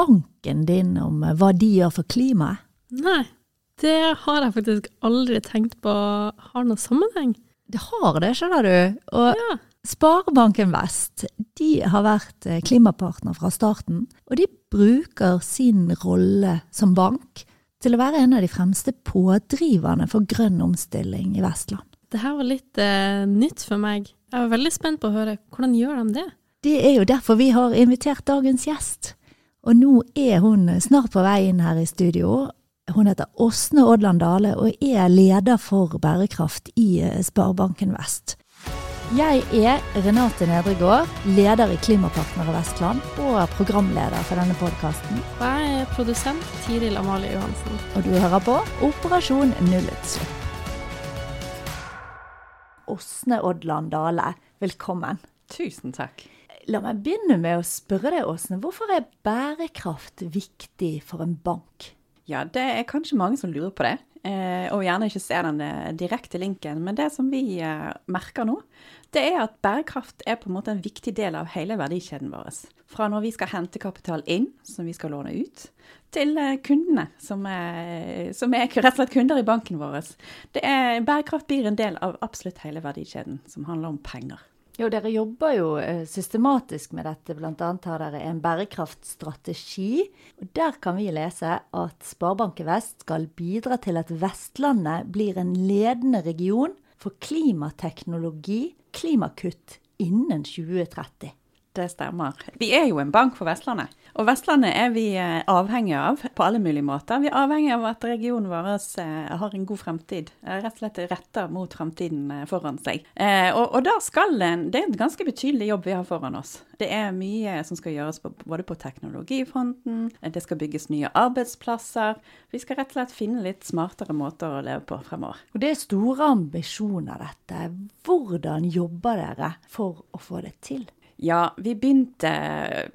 banken din om eh, hva de gjør for klimaet? Nei, det har jeg faktisk aldri tenkt på har noen sammenheng. Det har det, skjønner du. Og Ja. Sparebanken Vest de har vært eh, klimapartner fra starten, og de bruker sin rolle som bank til å være en av de fremste pådriverne for grønn omstilling i Vestland. Det her var litt eh, nytt for meg. Jeg var veldig spent på å høre hvordan gjør de det? Det er jo derfor vi har invitert dagens gjest. Og nå er hun snart på vei inn her i studio. Hun heter Åsne Odland Dale og er leder for bærekraft i eh, Sparebanken Vest. Jeg er Renate Nedregård, leder i Klimapartner Vestland og programleder for denne podkasten. Og jeg er produsent Tiril Amalie Johansen. Og du hører på Operasjon nullutslipp. Åsne Odland Dale, velkommen. Tusen takk. La meg begynne med å spørre deg, Åsne. Hvorfor er bærekraft viktig for en bank? Ja, det er kanskje mange som lurer på det, eh, og gjerne ikke ser den eh, direkte linken. Men det som vi eh, merker nå, det er at bærekraft er på en måte en viktig del av hele verdikjeden vår. Fra når vi skal hente kapital inn, som vi skal låne ut, til kundene, som er, som er rett og slett kunder i banken vår. Er, bærekraft blir en del av absolutt hele verdikjeden, som handler om penger. Jo, dere jobber jo eh, systematisk med dette. Blant annet har dere en bærekraftstrategi. Og der kan vi lese at Sparebanken Vest skal bidra til at Vestlandet blir en ledende region for klimateknologi, klimakutt innen 2030. Det stemmer. Vi er jo en bank for Vestlandet. Og Vestlandet er vi eh, avhengig av på alle mulige måter. Vi er avhengig av at regionen vår eh, har en god fremtid. eh, Rett og slett retta mot fremtiden foran seg. Og, og skal Det er en ganske betydelig jobb vi har foran oss. Det er mye som skal gjøres på, både på teknologifronten, det skal bygges nye arbeidsplasser. Vi skal rett og slett finne litt smartere måter å leve på fremover. Og det er store ambisjoner, dette. Hvordan jobber dere for å få det til? Ja, vi begynte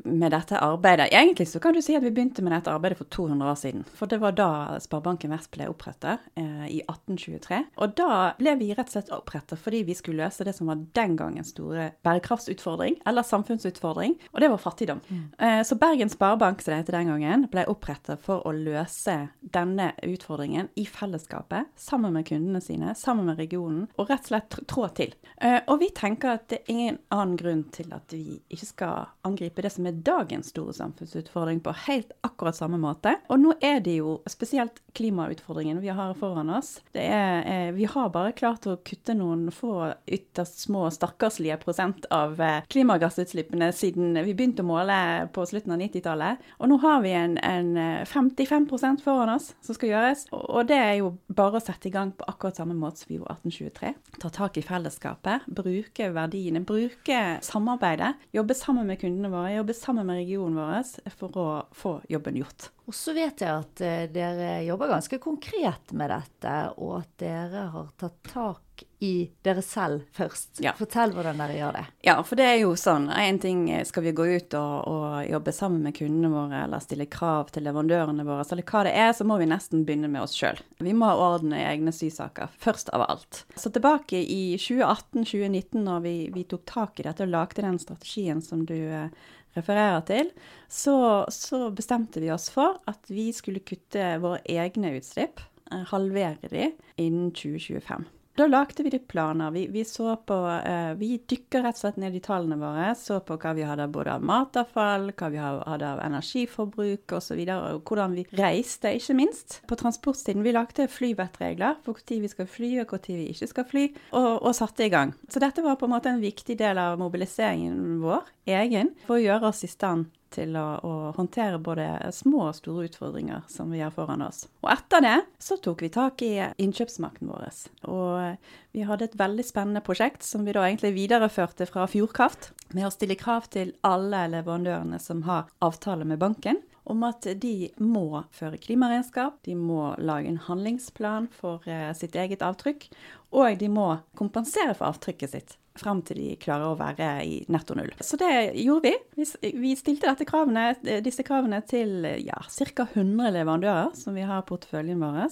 med dette arbeidet. Egentlig så kan du si at vi begynte med dette arbeidet for 200 år siden. For det var da Sparebanken Vest ble opprettet, eh, i 1823. Og da ble vi rett og slett opprettet fordi vi skulle løse det som var den gangens store bærekraftsutfordring, eller samfunnsutfordring, og det var fattigdom. Eh, så Bergen Sparebank, som det het den gangen, ble opprettet for å løse denne utfordringen i fellesskapet, sammen med kundene sine, sammen med regionen, og rett og slett trå til. Eh, og vi tenker at det er ingen annen grunn til at vi ikke skal angripe det som er dagens store samfunnsutfordring på helt akkurat samme måte. Og nå er det jo spesielt klimautfordringen vi har foran oss. Er, eh, vi har bare klart å kutte noen få ytterst små stakkarslige prosent av eh, klimagassutslippene siden vi begynte å måle på slutten av 90-tallet. Og nå har vi en, en eh, 55% foran oss som skal gjøres. Og det er jo bare å sette i gang på akkurat samme måte som vi gjorde 1823. Ta tak i fellesskapet, bruke verdiene, bruke samarbeidet. Jobbe sammen med kundene våre, jobbe sammen med regionen vår for å få jobben gjort. Og så vet jeg at eh, dere jobber ganske konkret med dette, og at dere har tatt tak i dere selv først. Ja. Fortell hvordan dere gjør det. Ja, for det er jo sånn. En ting skal vi gå ut og, og jobbe sammen med kundene våre, eller stille krav til leverandørene våre, eller hva det er, så må vi nesten begynne med oss sjøl. Vi må ha orden i egne sysaker, først av alt. Så tilbake i 2018-2019, når vi, vi tok tak i dette og lagde den strategien som du eh, refererer til, så, så bestemte vi oss for at vi skulle kutte våre egne utslipp, eh, halvere de, innen 2025. Da lagde vi litt planer. Vi, vi så på eh, Vi dykka rett og slett ned i tallene våre. Så på hva vi hadde både av matavfall, hva vi hadde av energiforbruk osv. Og, og hvordan vi reiste, ikke minst. På transportsiden. Vi lagde flyvettregler for når vi skal fly og når vi ikke skal fly, og, og satte i gang. Så dette var på en måte en viktig del av mobiliseringen vår, egen, for å gjøre oss i stand til å, å håndtere både små og store utfordringer som vi har foran oss. Og etter det så tok vi tak i innkjøpsmakten vår. Og vi hadde et veldig spennende prosjekt som vi da egentlig videreførte fra Fjordkraft, med å stille krav til alle leverandørene som har avtale med banken. Om at de må føre klimaregnskap, de må lage en handlingsplan for eh, sitt eget avtrykk, og de må kompensere for avtrykket sitt frem til de klarer å være i netto null. Så det gjorde vi. Vi, stilte kravene, disse kravene til ja, ca. 100 leverandører som vi har i porteføljen vår.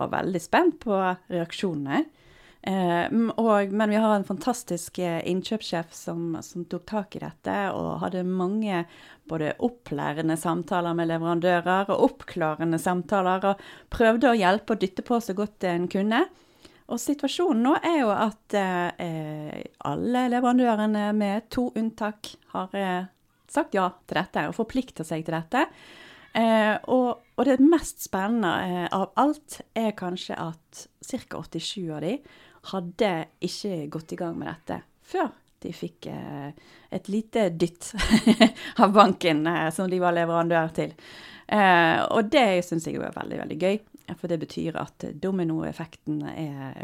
Var veldig spent på reaksjonene. Eh, og, men vi har en fantastisk eh, innkjøpssjef som, som, tok tak i dette, og hadde mange både opplærende samtaler med leverandører og oppklarende samtaler, og prøvde å hjelpe og dytte på så godt en kunne. Og situasjonen nå er jo at eh, alle leverandørene med to unntak har eh, sagt ja til dette og forplikter seg til dette. Eh, og, og, det mest spennende eh, av alt er kanskje at ca. 87 av de hadde ikke gått i gang med dette før de fikk eh, et lite dytt av banken eh, som de var leverandør til. Eh, og det syns jeg jo er veldig, veldig gøy. For det betyr at dominoeffekten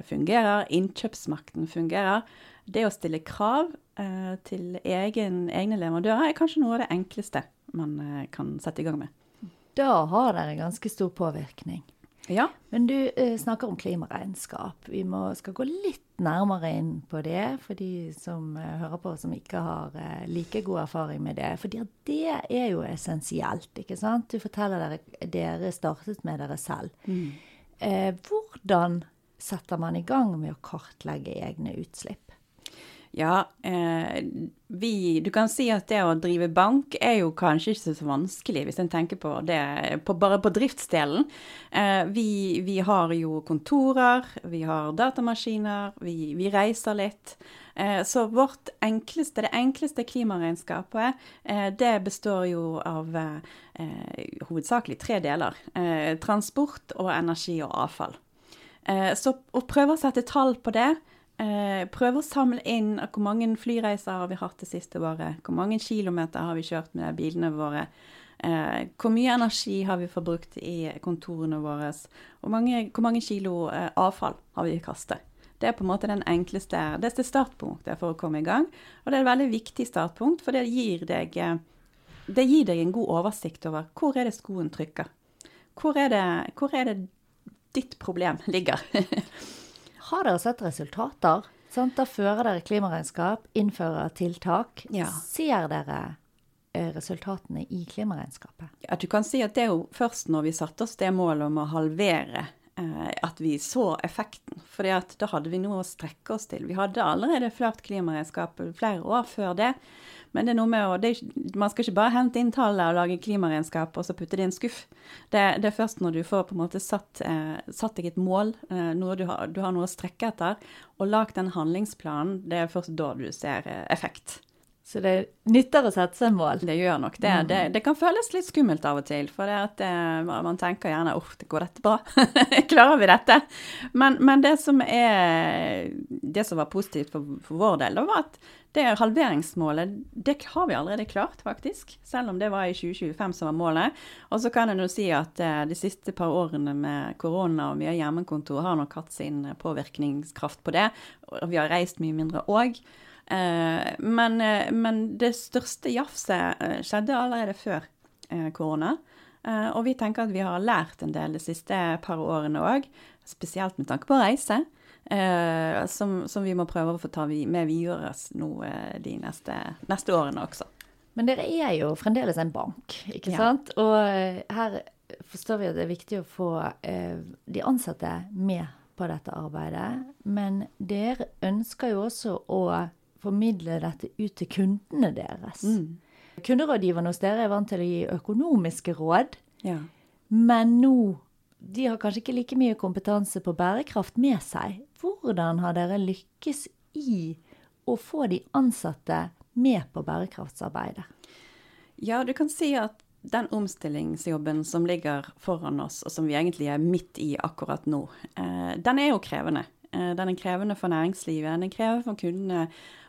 fungerer, innkjøpsmakten fungerer. Det å stille krav eh, til egen, egne leverandører er kanskje noe av det enkleste man eh, kan sette i gang med. Da har dere ganske stor påvirkning. Ja. Men du eh, snakker om klimaregnskap. Vi må, skal gå litt nærmere inn på det for de som eh, hører på som ikke har eh, like god erfaring med det. For det er jo essensielt, ikke sant? Du forteller dere dere startet med dere selv. Mm. Eh, hvordan setter man i gang med å kartlegge egne utslipp? Ja, eh, vi Du kan si at det å drive bank er jo kanskje ikke så vanskelig, hvis en tenker på det på, bare på driftsdelen. Eh, vi, vi, har jo kontorer, vi har datamaskiner, vi, vi reiser litt. Eh, så vårt enkleste, det enkleste klimaregnskapet, eh, det består jo av eh, hovedsakelig tre deler. Eh, transport og energi og avfall. så å prøve å sette tall på det Eh, prøve å samle inn hvor mange flyreiser har vi hatt det siste året. Hvor mange kilometer har vi kjørt med bilene våre. Eh, hvor mye energi har vi forbrukt i kontorene våre. og mange, hvor mange kilo eh, avfall har vi kastet. Det er på en måte den enkleste, det startpunktet for å komme i gang. Og det er et veldig viktig startpunkt, for det gir deg, eh, det gir deg en god oversikt over hvor er det skoen trykker. Hvor er det, hvor er det ditt problem ligger? Har dere sett resultater? Sant? da fører dere klimaregnskap, innfører tiltak. Ja. Ser dere eh, resultatene i klimaregnskapet? At du kan si at det er jo først når vi satte oss det målet om å halvere eh, at vi så effekten. For da hadde vi noe å strekke oss til. Vi hadde allerede ført klimaregnskap flere år før det. Men det er noe med å, er, man skal ikke bare hente inn tallene og lage klimaregnskap og så putte det i en skuff. Det, det, er først når du får på en måte satt, eh, satt deg et mål, eh, du har, du har, noe å strekke etter, og lagd den handlingsplanen, det er først da du ser eh, effekt. Så det nytter å sette seg mål? Det gjør nok det. Mm. Det, det, kan føles litt skummelt av og til. For det at det, eh, man tenker gjerne uff, går dette bra? Klarer vi dette? Men, men, det som er det som var positivt for, for vår del, det var at det halveringsmålet det har vi allerede klart, faktisk. Selv om det var i 2025 som var målet. Og så kan en jo si at eh, de siste par årene med korona og mye hjemmekontor har nok hatt sin påvirkningskraft på det. Og vi har reist mye mindre òg. Eh, men, eh, men, det største jafset eh, skjedde allerede før korona. Og vi tenker at vi har lært en del de siste par årene òg, spesielt med tanke på reise. Som, som, vi må prøve å få ta med videre nå de neste, neste årene også. Men dere er jo fremdeles en bank, ikke ja. sant? Og her forstår vi at det er viktig å få de ansatte med på dette arbeidet. Men dere ønsker jo også å formidle dette ut til kundene deres. Mm. Kunderådgiverne hos dere er vant til å gi økonomiske råd, ja. men nå de har kanskje ikke like mye kompetanse på bærekraft med seg. Hvordan har dere lykkes i å få de ansatte med på bærekraftsarbeidet? Ja, du kan si at den omstillingsjobben som ligger foran oss, og som vi egentlig er midt i akkurat nå, eh, den er jo krevende. Eh, den er krevende for næringslivet, den er krevende for kundene.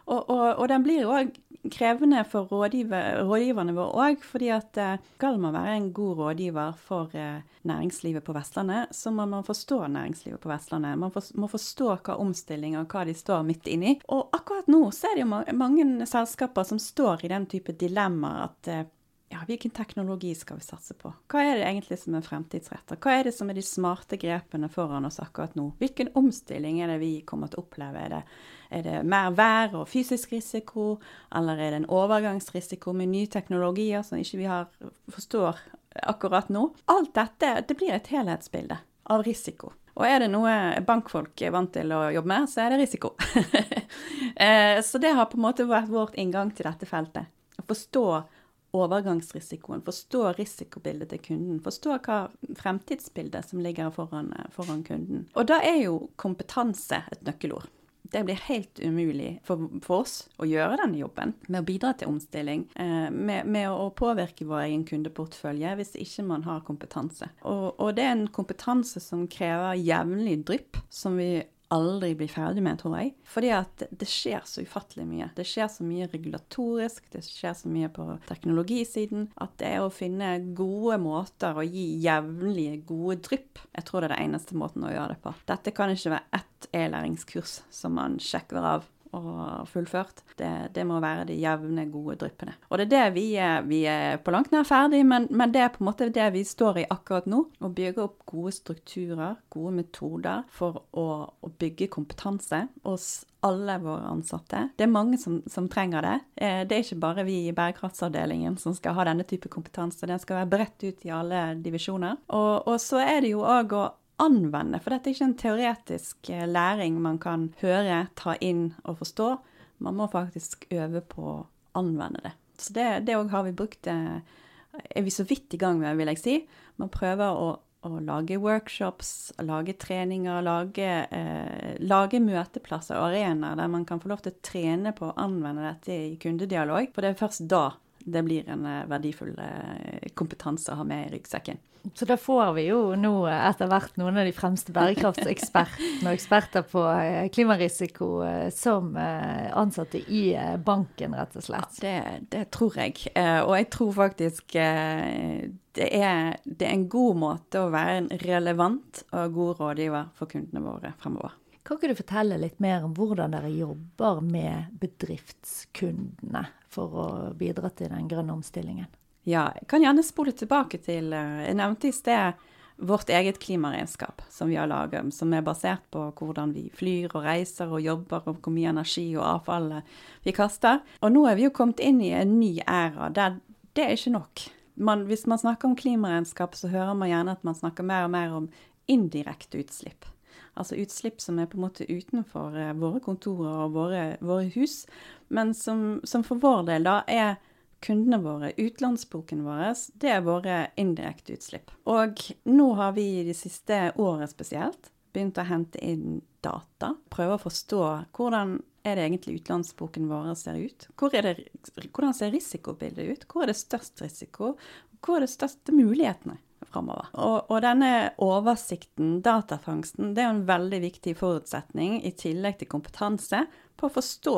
Og, og, og, den blir jo òg krevende for rådgiver, rådgiverne våre òg, fordi at eh, skal man være en god rådgiver for eh, næringslivet på Vestlandet, så må man forstå næringslivet på Vestlandet. Man må forstå hva omstilling og hva de står midt inni. Og akkurat nå så er det jo mange selskaper som står i den type dilemmaer at eh, ja, hvilken teknologi skal vi satse på? Hva er det egentlig som er fremtidsrettet? Hva er det som er de smarte grepene foran oss akkurat nå? Hvilken omstilling er det vi kommer til å oppleve? Er det er det mer vær og fysisk risiko, eller er det en overgangsrisiko med nye teknologier som ikke vi har, forstår akkurat nå? Alt dette det blir et helhetsbilde av risiko. Og er det noe bankfolk er vant til å jobbe med, så er det risiko. Eh, så det har på en måte vært vårt inngang til dette feltet. Å forstå overgangsrisikoen, forstå risikobildet til kunden, forstå hva fremtidsbildet som ligger foran, foran kunden. Og da er jo kompetanse et nøkkelord det blir helt umulig for, for, oss å gjøre denne jobben med å bidra til omstilling, eh, med, med, å påvirke vår egen kundeportfølje hvis ikke man har kompetanse. Og, og det er en kompetanse som krever jevnlig drypp, som vi aldri bli ferdig med, tror jeg. Fordi at det skjer så ufattelig mye. Det skjer så mye regulatorisk, det skjer så mye på teknologisiden, at det er å finne gode måter å gi jevnlige gode drypp. Jeg tror det er det eneste måten å gjøre det på. Dette kan ikke være ett e-læringskurs som man sjekker av og fullført. Det, det, må være de jevne, gode dryppene. Og det er det vi er, vi er på langt nær ferdig, men, men, det er på en måte det vi står i akkurat nå. Å bygge opp gode strukturer, gode metoder for å, å bygge kompetanse hos alle våre ansatte. Det er mange som, som, trenger det. Eh, det er ikke bare vi i bærekraftsavdelingen som skal ha denne type kompetanse. Den skal være bredt ut i alle divisjoner. Og, og så er det jo òg å anvende. For dette er ikke en teoretisk eh, læring man kan høre, ta inn og forstå. Man må faktisk øve på å anvende det. Så det òg har vi brukt eh, er vi så vidt i gang med, vil jeg si. Man prøver å, å lage workshops, lage treninger, lage, eh, lage møteplasser og arenaer der man kan få lov til å trene på å anvende dette i kundedialog. For det er først da det blir en eh, verdifull kompetanse å ha med i ryggsekken. Så da får vi jo nå etter hvert noen av de fremste bærekraftsekspertene og eksperter på eh, klimarisiko eh, som eh, ansatte i banken, rett og slett. Det, det, tror jeg. Og jeg tror faktisk det er, det er en god måte å være en relevant og god rådgiver for kundene våre fremover. Kan ikke du fortelle litt mer om hvordan dere jobber med bedriftskundene for å bidra til den grønne omstillingen? Ja, jeg kan gjerne spole tilbake til eh, Jeg nevnte i sted vårt eget klimaregnskap som vi har laget, som er basert på hvordan vi flyr og reiser og jobber, og hvor mye energi og avfall vi kaster. Og nå er vi jo kommet inn i en ny æra der det er ikke nok. Man, hvis man snakker om klimaregnskap, så hører man gjerne at man snakker mer og mer om indirekte utslipp. Altså utslipp som er på en måte utenfor eh, våre kontorer og våre, våre hus, men som, som for vår del da er kundene våre, utlandsboken vår, det er våre indirekte utslipp. Og nå har vi i det siste året spesielt begynt å hente inn data. Prøve å forstå hvordan er det egentlig utlandsboken vår ser ut? Det, hvordan ser risikobildet ut? Hvor er det størst risiko? Hvor er det største mulighetene framover? Og, og, denne oversikten, datafangsten, det er en veldig viktig forutsetning i tillegg til kompetanse på å forstå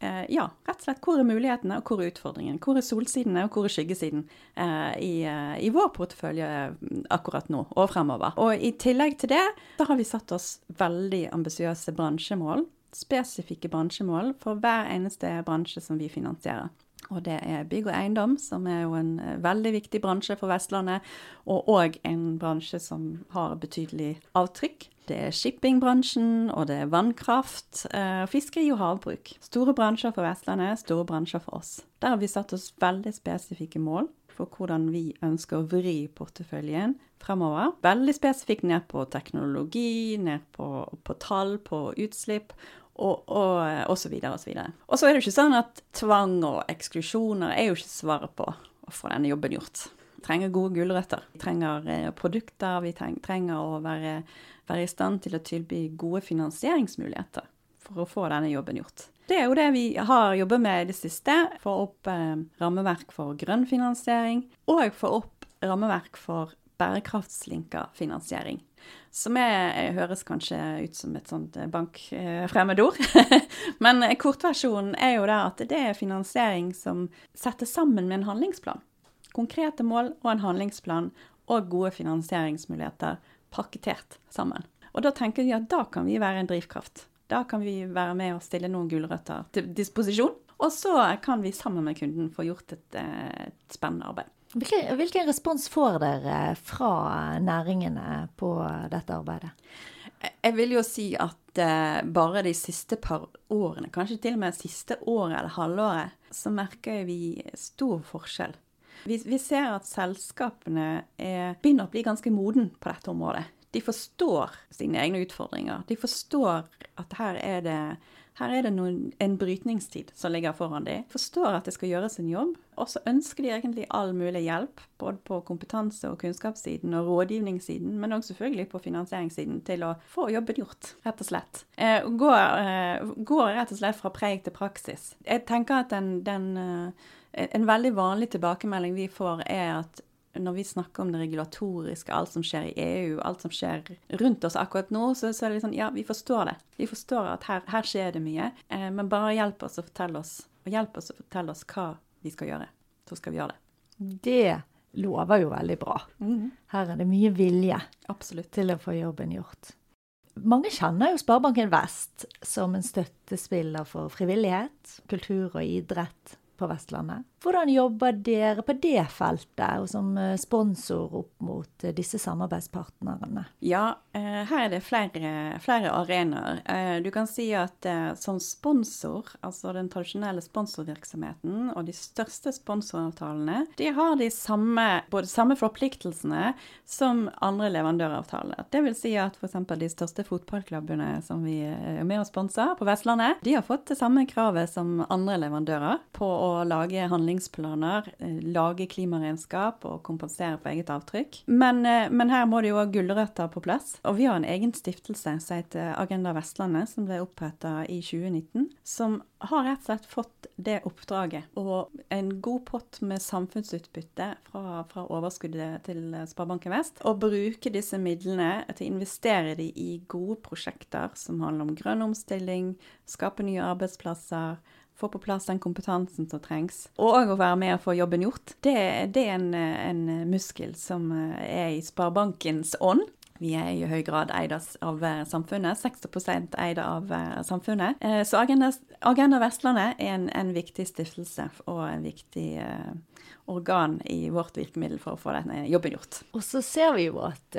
eh, ja, rett og slett hvor er mulighetene og hvor er utfordringene? Hvor er solsidene og hvor er skyggesiden eh, i, eh, i, vår portefølje mm, akkurat nå og fremover? Og i tillegg til det, da har vi satt oss veldig ambisiøse bransjemål. Spesifikke bransjemål for hver eneste bransje som vi finansierer. Og det er bygg og eiendom, som er jo en eh, veldig viktig bransje for Vestlandet, og òg en bransje som har betydelig avtrykk. Det er shippingbransjen, og det er vannkraft, eh, fiskeri og havbruk. Store bransjer for Vestlandet, store bransjer for oss. Der har vi satt oss veldig spesifikke mål for hvordan vi ønsker å vri porteføljen fremover. Veldig spesifikt ned på teknologi, ned på, på tall, på utslipp. Og, og, og så videre og så videre. Og så er det ikke sånn at tvang og eksklusjoner er jo ikke svaret på å få denne jobben gjort. Vi trenger gode gulrøtter. Vi trenger eh, produkter. Vi trenger å være være i stand til å tilby gode finansieringsmuligheter for å få denne jobben gjort. Det er jo det vi har jobbet med i det siste. Få opp eh, rammeverk for grønn finansiering, og få opp rammeverk for bærekraftslinka finansiering. Som er, høres kanskje ut som et sånt eh, bankfremmedord. Men kortversjonen er jo det at det er finansiering som settes sammen med en handlingsplan. Konkrete mål og en handlingsplan og gode finansieringsmuligheter pakketert sammen. Og da tenker vi at da kan vi være en drivkraft. Da kan vi være med og stille noen gulrøtter til disposisjon. Og så kan vi sammen med kunden få gjort et, eh, et spennende arbeid. Hvilken, hvilken respons får dere fra næringene på dette arbeidet? Jeg vil jo si at uh, bare de siste par årene, kanskje til og med siste året eller halvåret, så merker vi stor forskjell vi, vi ser at selskapene er, begynner å bli ganske moden på dette området. De forstår sine egne utfordringer. De forstår at her er det, her er det noen, en brytningstid som ligger foran dem. Forstår at det skal gjøres en jobb. Og så ønsker de egentlig all mulig hjelp, både på kompetanse- og kunnskapssiden og rådgivningssiden, men òg selvfølgelig på finansieringssiden, til å få jobben gjort, rett og slett. Eh, går, eh, går, rett og slett fra preik til praksis. Jeg tenker at den, den eh, En veldig vanlig tilbakemelding vi får, er at når vi snakker om det regulatoriske, alt som skjer i EU, alt som skjer rundt oss akkurat nå, så, så er det litt sånn Ja, vi forstår det. Vi forstår at her, her skjer det mye. Eh, men bare hjelp oss å fortelle oss, og hjelp oss å fortelle oss hva vi skal gjøre. Så skal vi gjøre det. Det lover jo veldig bra. Her er det mye vilje Absolutt. til å få jobben gjort. Mange kjenner jo Sparebanken Vest som en støttespiller for frivillighet, kultur og idrett på Vestlandet. Hvordan jobber dere på det feltet, og som eh, sponsor opp mot eh, disse samarbeidspartnerne? Ja, eh, her er det flere, flere arenaer. Du kan si at som sponsor, altså den tradisjonelle sponsorvirksomheten og de største sponsoravtalene, de har de samme, både samme forpliktelsene som andre leverandøravtaler. Det vil si at f.eks. de største fotballklubbene som vi er med og sponser på Vestlandet, de har fått det samme kravet som andre leverandører på å lage handlingsplaner, eh, lage klimaregnskap og kompensere for eget avtrykk. Men, eh, men her må det jo ha gulrøtter på plass. Og vi har en egen stiftelse som heter Agenda Vestlandet, som ble oppretta i 2019, som har rett og slett fått det oppdraget. Og en god pott med samfunnsutbytte fra, fra overskuddet til Sparebanken Vest. Og bruke disse midlene til å investere de i gode prosjekter som handler om grønn omstilling, skape nye arbeidsplasser få på plass den kompetansen som trengs, og å være med og få jobben gjort, det, det er en, en, muskel som er i Sparebankens ånd. Vi er i høy grad eid av samfunnet. 60% eid av samfunnet. Så Agenda, Agenda Vestlandet er en, en, viktig stiftelse og en viktig organ i vårt virkemiddel for å få denne jobben gjort. Og så ser vi jo at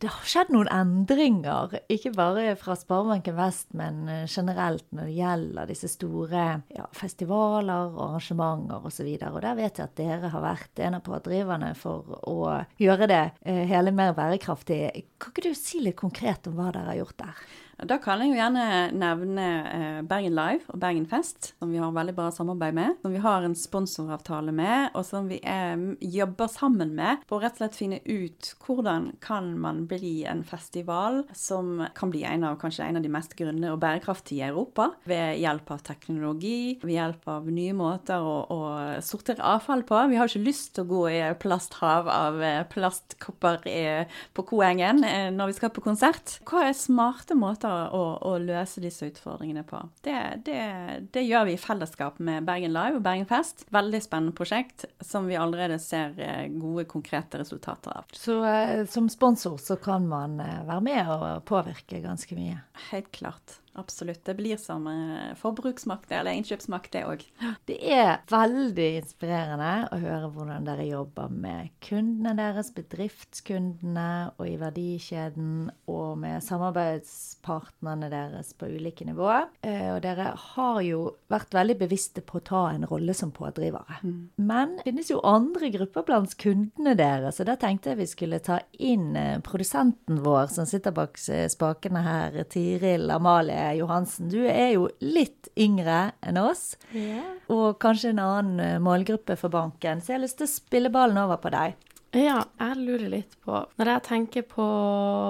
det har skjedd noen endringer, ikke bare fra Sparebanken Vest, men generelt når det gjelder disse store ja, festivaler, arrangementer osv. Og, så og der vet jeg at dere har vært en av pådriverne for å gjøre det eh, hele mer bærekraftig. Kan ikke du si litt konkret om hva dere har gjort der? Da kan jeg jo gjerne nevne Bergen Live og Bergen Fest, som vi har veldig bra samarbeid med. Som vi har en sponsoravtale med, og som vi er, jobber sammen med på å rett og slett finne ut hvordan kan man bli en festival som kan bli en av, kanskje en av de mest grønne og bærekraftige i Europa. Ved hjelp av teknologi, ved hjelp av nye måter å, å sortere avfall på. Vi har ikke lyst til å gå i plasthav av plastkopper på Koengen når vi skal på konsert. Hva er smarte måter å, å, løse disse utfordringene på. Det, det, det, gjør vi i fellesskap med Bergen Live og Bergen Fest. Veldig spennende prosjekt som vi allerede ser gode, konkrete resultater av. Så eh, som sponsor så kan man være med og påvirke ganske mye? Helt klart. Absolutt. Det blir som forbruksmakt eller innkjøpsmakt, det òg. Det er veldig inspirerende å høre hvordan dere jobber med kundene deres, bedriftskundene og i verdikjeden, og med samarbeidspartnerne deres på ulike nivåer. Og dere har jo vært veldig bevisste på å ta en rolle som pådrivere. Mm. Men det finnes jo andre grupper blant kundene deres, så da tenkte jeg vi skulle ta inn produsenten vår som sitter bak spakene her, Tiril Amalie Johansen, du er jo litt yngre enn oss. Yeah. Og kanskje en annen målgruppe for banken. Så jeg har lyst til å spille ballen over på deg. Ja, jeg lurer litt på Når jeg tenker på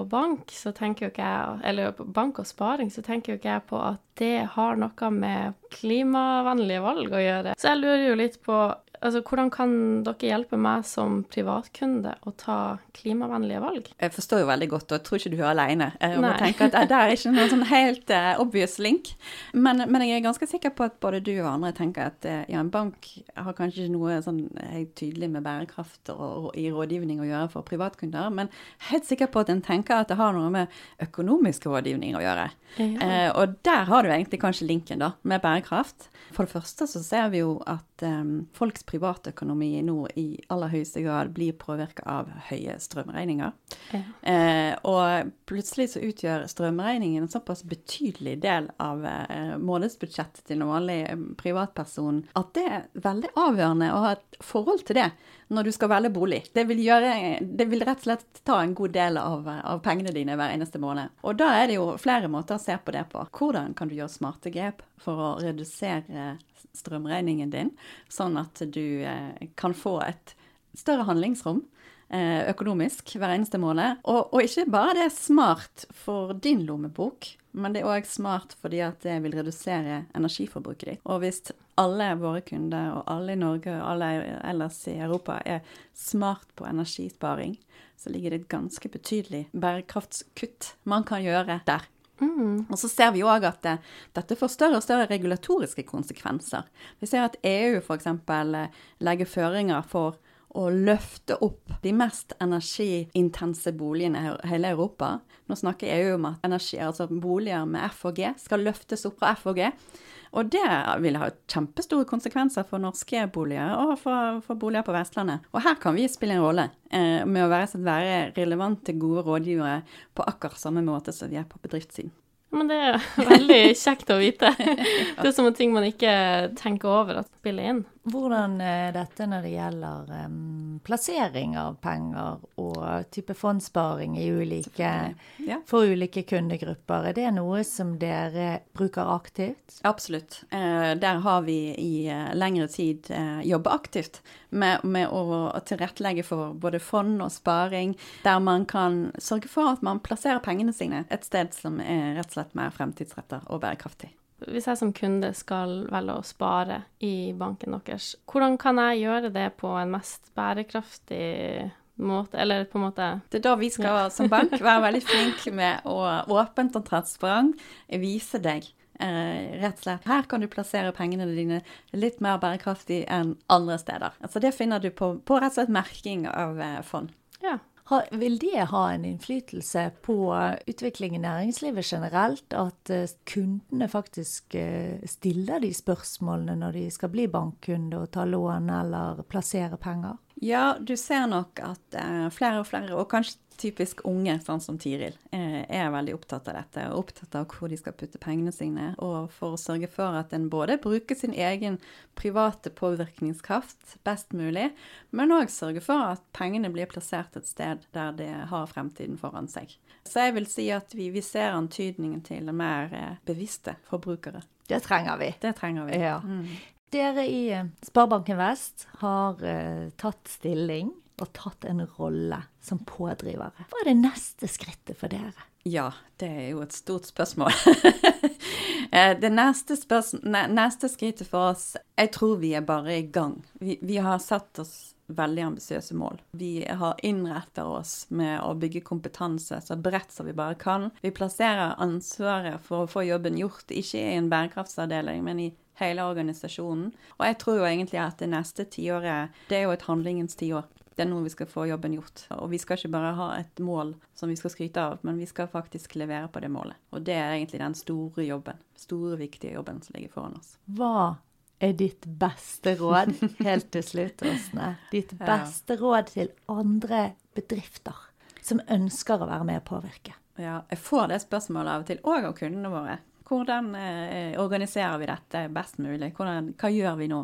bank, så tenker jo ikke jeg Eller bank og sparing, så tenker jo ikke jeg på at det har noe med klimavennlige valg å gjøre. Så jeg lurer jo litt på Altså, Hvordan kan dere hjelpe meg som privatkunde å ta klimavennlige valg? Jeg forstår jo veldig godt, og jeg tror ikke du er alene. Jeg må tenke at Det er ikke noen sånn helt uh, obvious link. Men, men, jeg er ganske sikker på at både du og andre tenker at uh, ja, en bank har kanskje ikke noe sånn helt tydelig med bærekraft og, og, i rådgivning å gjøre for privatkunder, men helt sikker på at en tenker at det har noe med økonomisk rådgivning å gjøre. Ja. Uh, og der har du egentlig kanskje linken da, med bærekraft. For det første så ser vi jo at um, folks privatøkonomi nå i aller høyeste grad blir påvirka av høye strømregninger. Ja. Eh, og plutselig så utgjør strømregningen en såpass betydelig del av eh, månedsbudsjettet til en vanlig eh, privatperson at det er veldig avgjørende å ha et forhold til det når du skal velge bolig. Det vil, gjøre, det vil rett og slett ta en god del av, av pengene dine hver eneste måned. Og da er det jo flere måter å se på det på. Hvordan kan du gjøre smarte grep for å redusere strømregningen din, sånn at du eh, kan få et større handlingsrom eh, økonomisk hver eneste måned. Og, og, ikke bare det er smart for din lommebok, men det er òg smart fordi at det vil redusere energiforbruket ditt. Og hvis alle våre kunder, og alle i Norge og alle ellers i Europa, er smart på energisparing, så ligger det et ganske betydelig bærekraftskutt man kan gjøre der. Mm. Og så ser vi òg at det, dette får større og større regulatoriske konsekvenser. Vi ser at EU f.eks. legger føringer for å løfte opp de mest energiintense boligene i hele Europa. Nå snakker EU om at energi, altså boliger med F og G skal løftes opp fra F og G. Og det vil ha kjempestore konsekvenser for norske boliger og for, for boliger på Vestlandet. Og her kan vi spille en rolle eh, med å være, være relevante, gode rådgivere på akkurat samme måte som vi er på bedriftssiden. Men det er veldig kjekt å vite. Det er sånne ting man ikke tenker over at spiller inn. Hvordan er dette når det gjelder um, plassering av penger og type fondssparing i ulike, ja. for ulike kundegrupper? Er det noe som dere bruker aktivt? Absolutt. Eh, der har vi i eh, lengre tid eh, jobba aktivt med, med å, tilrettelegge for både fond og sparing, der man kan sørge for at man plasserer pengene sine et sted som er rett og slett mer fremtidsretta og bærekraftig. Hvis jeg som kunde skal velge å spare i banken deres, hvordan kan jeg gjøre det på en mest bærekraftig måte, eller på en måte Det er da vi skal som bank være veldig flinke med å åpent og transparent vise deg Eh, rett og slett. Her kan du plassere pengene dine litt mer bærekraftig enn andre steder. Altså Det finner du på, på rett og slett merking av eh, fond. Ja. Vil det ha en innflytelse på utvikling i næringslivet generelt? At uh, kundene faktisk uh, stiller de spørsmålene når de skal bli bankkunde og ta lån eller plassere penger? Ja, du ser nok at uh, flere og flere, og kanskje typisk unge, sånn som Tiril, er, er veldig opptatt av dette. Og opptatt av hvor de skal putte pengene sine. Og for å sørge for at en både bruker sin egen private påvirkningskraft best mulig, men òg sørge for at pengene blir plassert et sted der det har fremtiden foran seg. Så jeg vil si at vi, vi ser antydningen til mer eh, bevisste forbrukere. Det trenger vi. Det trenger vi. Ja. Mm. Dere i Sparebanken Vest har uh, tatt stilling og tatt en rolle som pådrivere. Hva er det neste skrittet for dere? Ja, det er jo et stort spørsmål. Eh, det neste, neste, skrittet for oss Jeg tror vi er bare i gang. Vi, vi har satt oss veldig ambisiøse mål. Vi har innretter oss med å bygge kompetanse så bredt som vi bare kan. Vi plasserer ansvaret for å få jobben gjort ikke i en bærekraftsavdeling, men i hele organisasjonen. Og jeg tror jo egentlig at det neste tiåret, det er jo et handlingens tiår det er nå vi skal få jobben gjort. Og vi skal ikke bare ha et mål som vi skal skryte av, men vi skal faktisk levere på det målet. Og det er egentlig den store jobben, store, viktige jobben som ligger foran oss. Hva er ditt beste råd, helt til slutt, Åsne? Ditt beste ja. råd til andre bedrifter som ønsker å være med og påvirke? Ja, jeg får det spørsmålet av og til, òg av kundene våre. Hvordan eh, organiserer vi dette best mulig? Hvordan, hva gjør vi nå?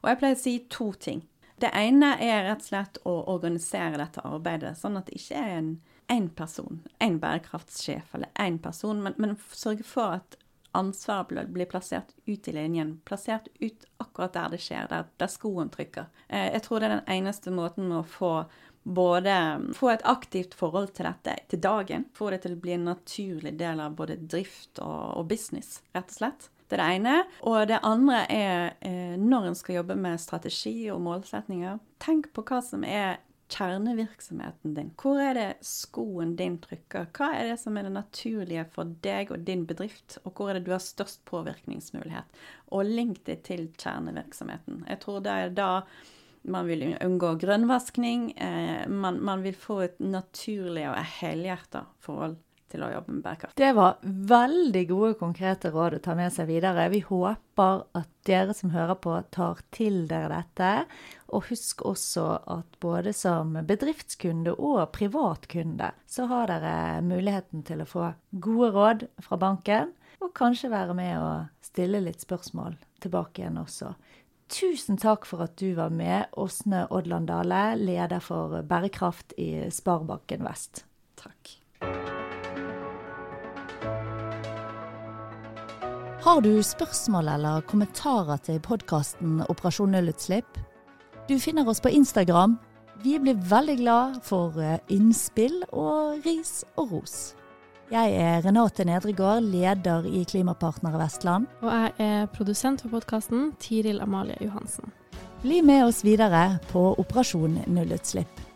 Og jeg pleier å si to ting. Det ene er rett og slett å organisere dette arbeidet, sånn at det ikke er en én person, en bærekraftssjef eller én person, men, men sørge for at ansvaret blir plassert ut i linjen. Plassert ut akkurat der det skjer, der, der skoen trykker. Eh, jeg tror det er den eneste måten å få både få et aktivt forhold til dette til dagen, få det til å bli en naturlig del av både drift og, og business, rett og slett. Det er det ene. Og det andre er eh, når en skal jobbe med strategi og målsetninger, tenk på hva som er kjernevirksomheten din. Hvor er det skoen din trykker? Hva er det som er det naturlige for deg og din bedrift, og hvor er det du har størst påvirkningsmulighet? Og link det til kjernevirksomheten. Jeg tror det er da man vil unngå grønnvaskning. Eh, man, man, vil få et naturlig og helhjerta forhold til å jobbe med bærekraft. Det var veldig gode, konkrete råd å ta med seg videre. Vi håper at dere som hører på, tar til dere dette. Og husk også at både som bedriftskunde og privatkunde, så har dere muligheten til å få gode råd fra banken, og kanskje være med å stille litt spørsmål tilbake igjen også. Tusen takk for at du var med, Åsne Odland Dale, leder for bærekraft i Sparebanken Vest. Takk. Har du spørsmål eller kommentarer til podkasten Operasjon nullutslipp? Du finner oss på Instagram. Vi blir veldig glad for eh, innspill og ris og ros. Jeg er Renate Nedregård, leder i Klimapartnere Vestland. Og jeg er produsent for podkasten, Tiril Amalie Johansen. Bli med oss videre på Operasjon nullutslipp.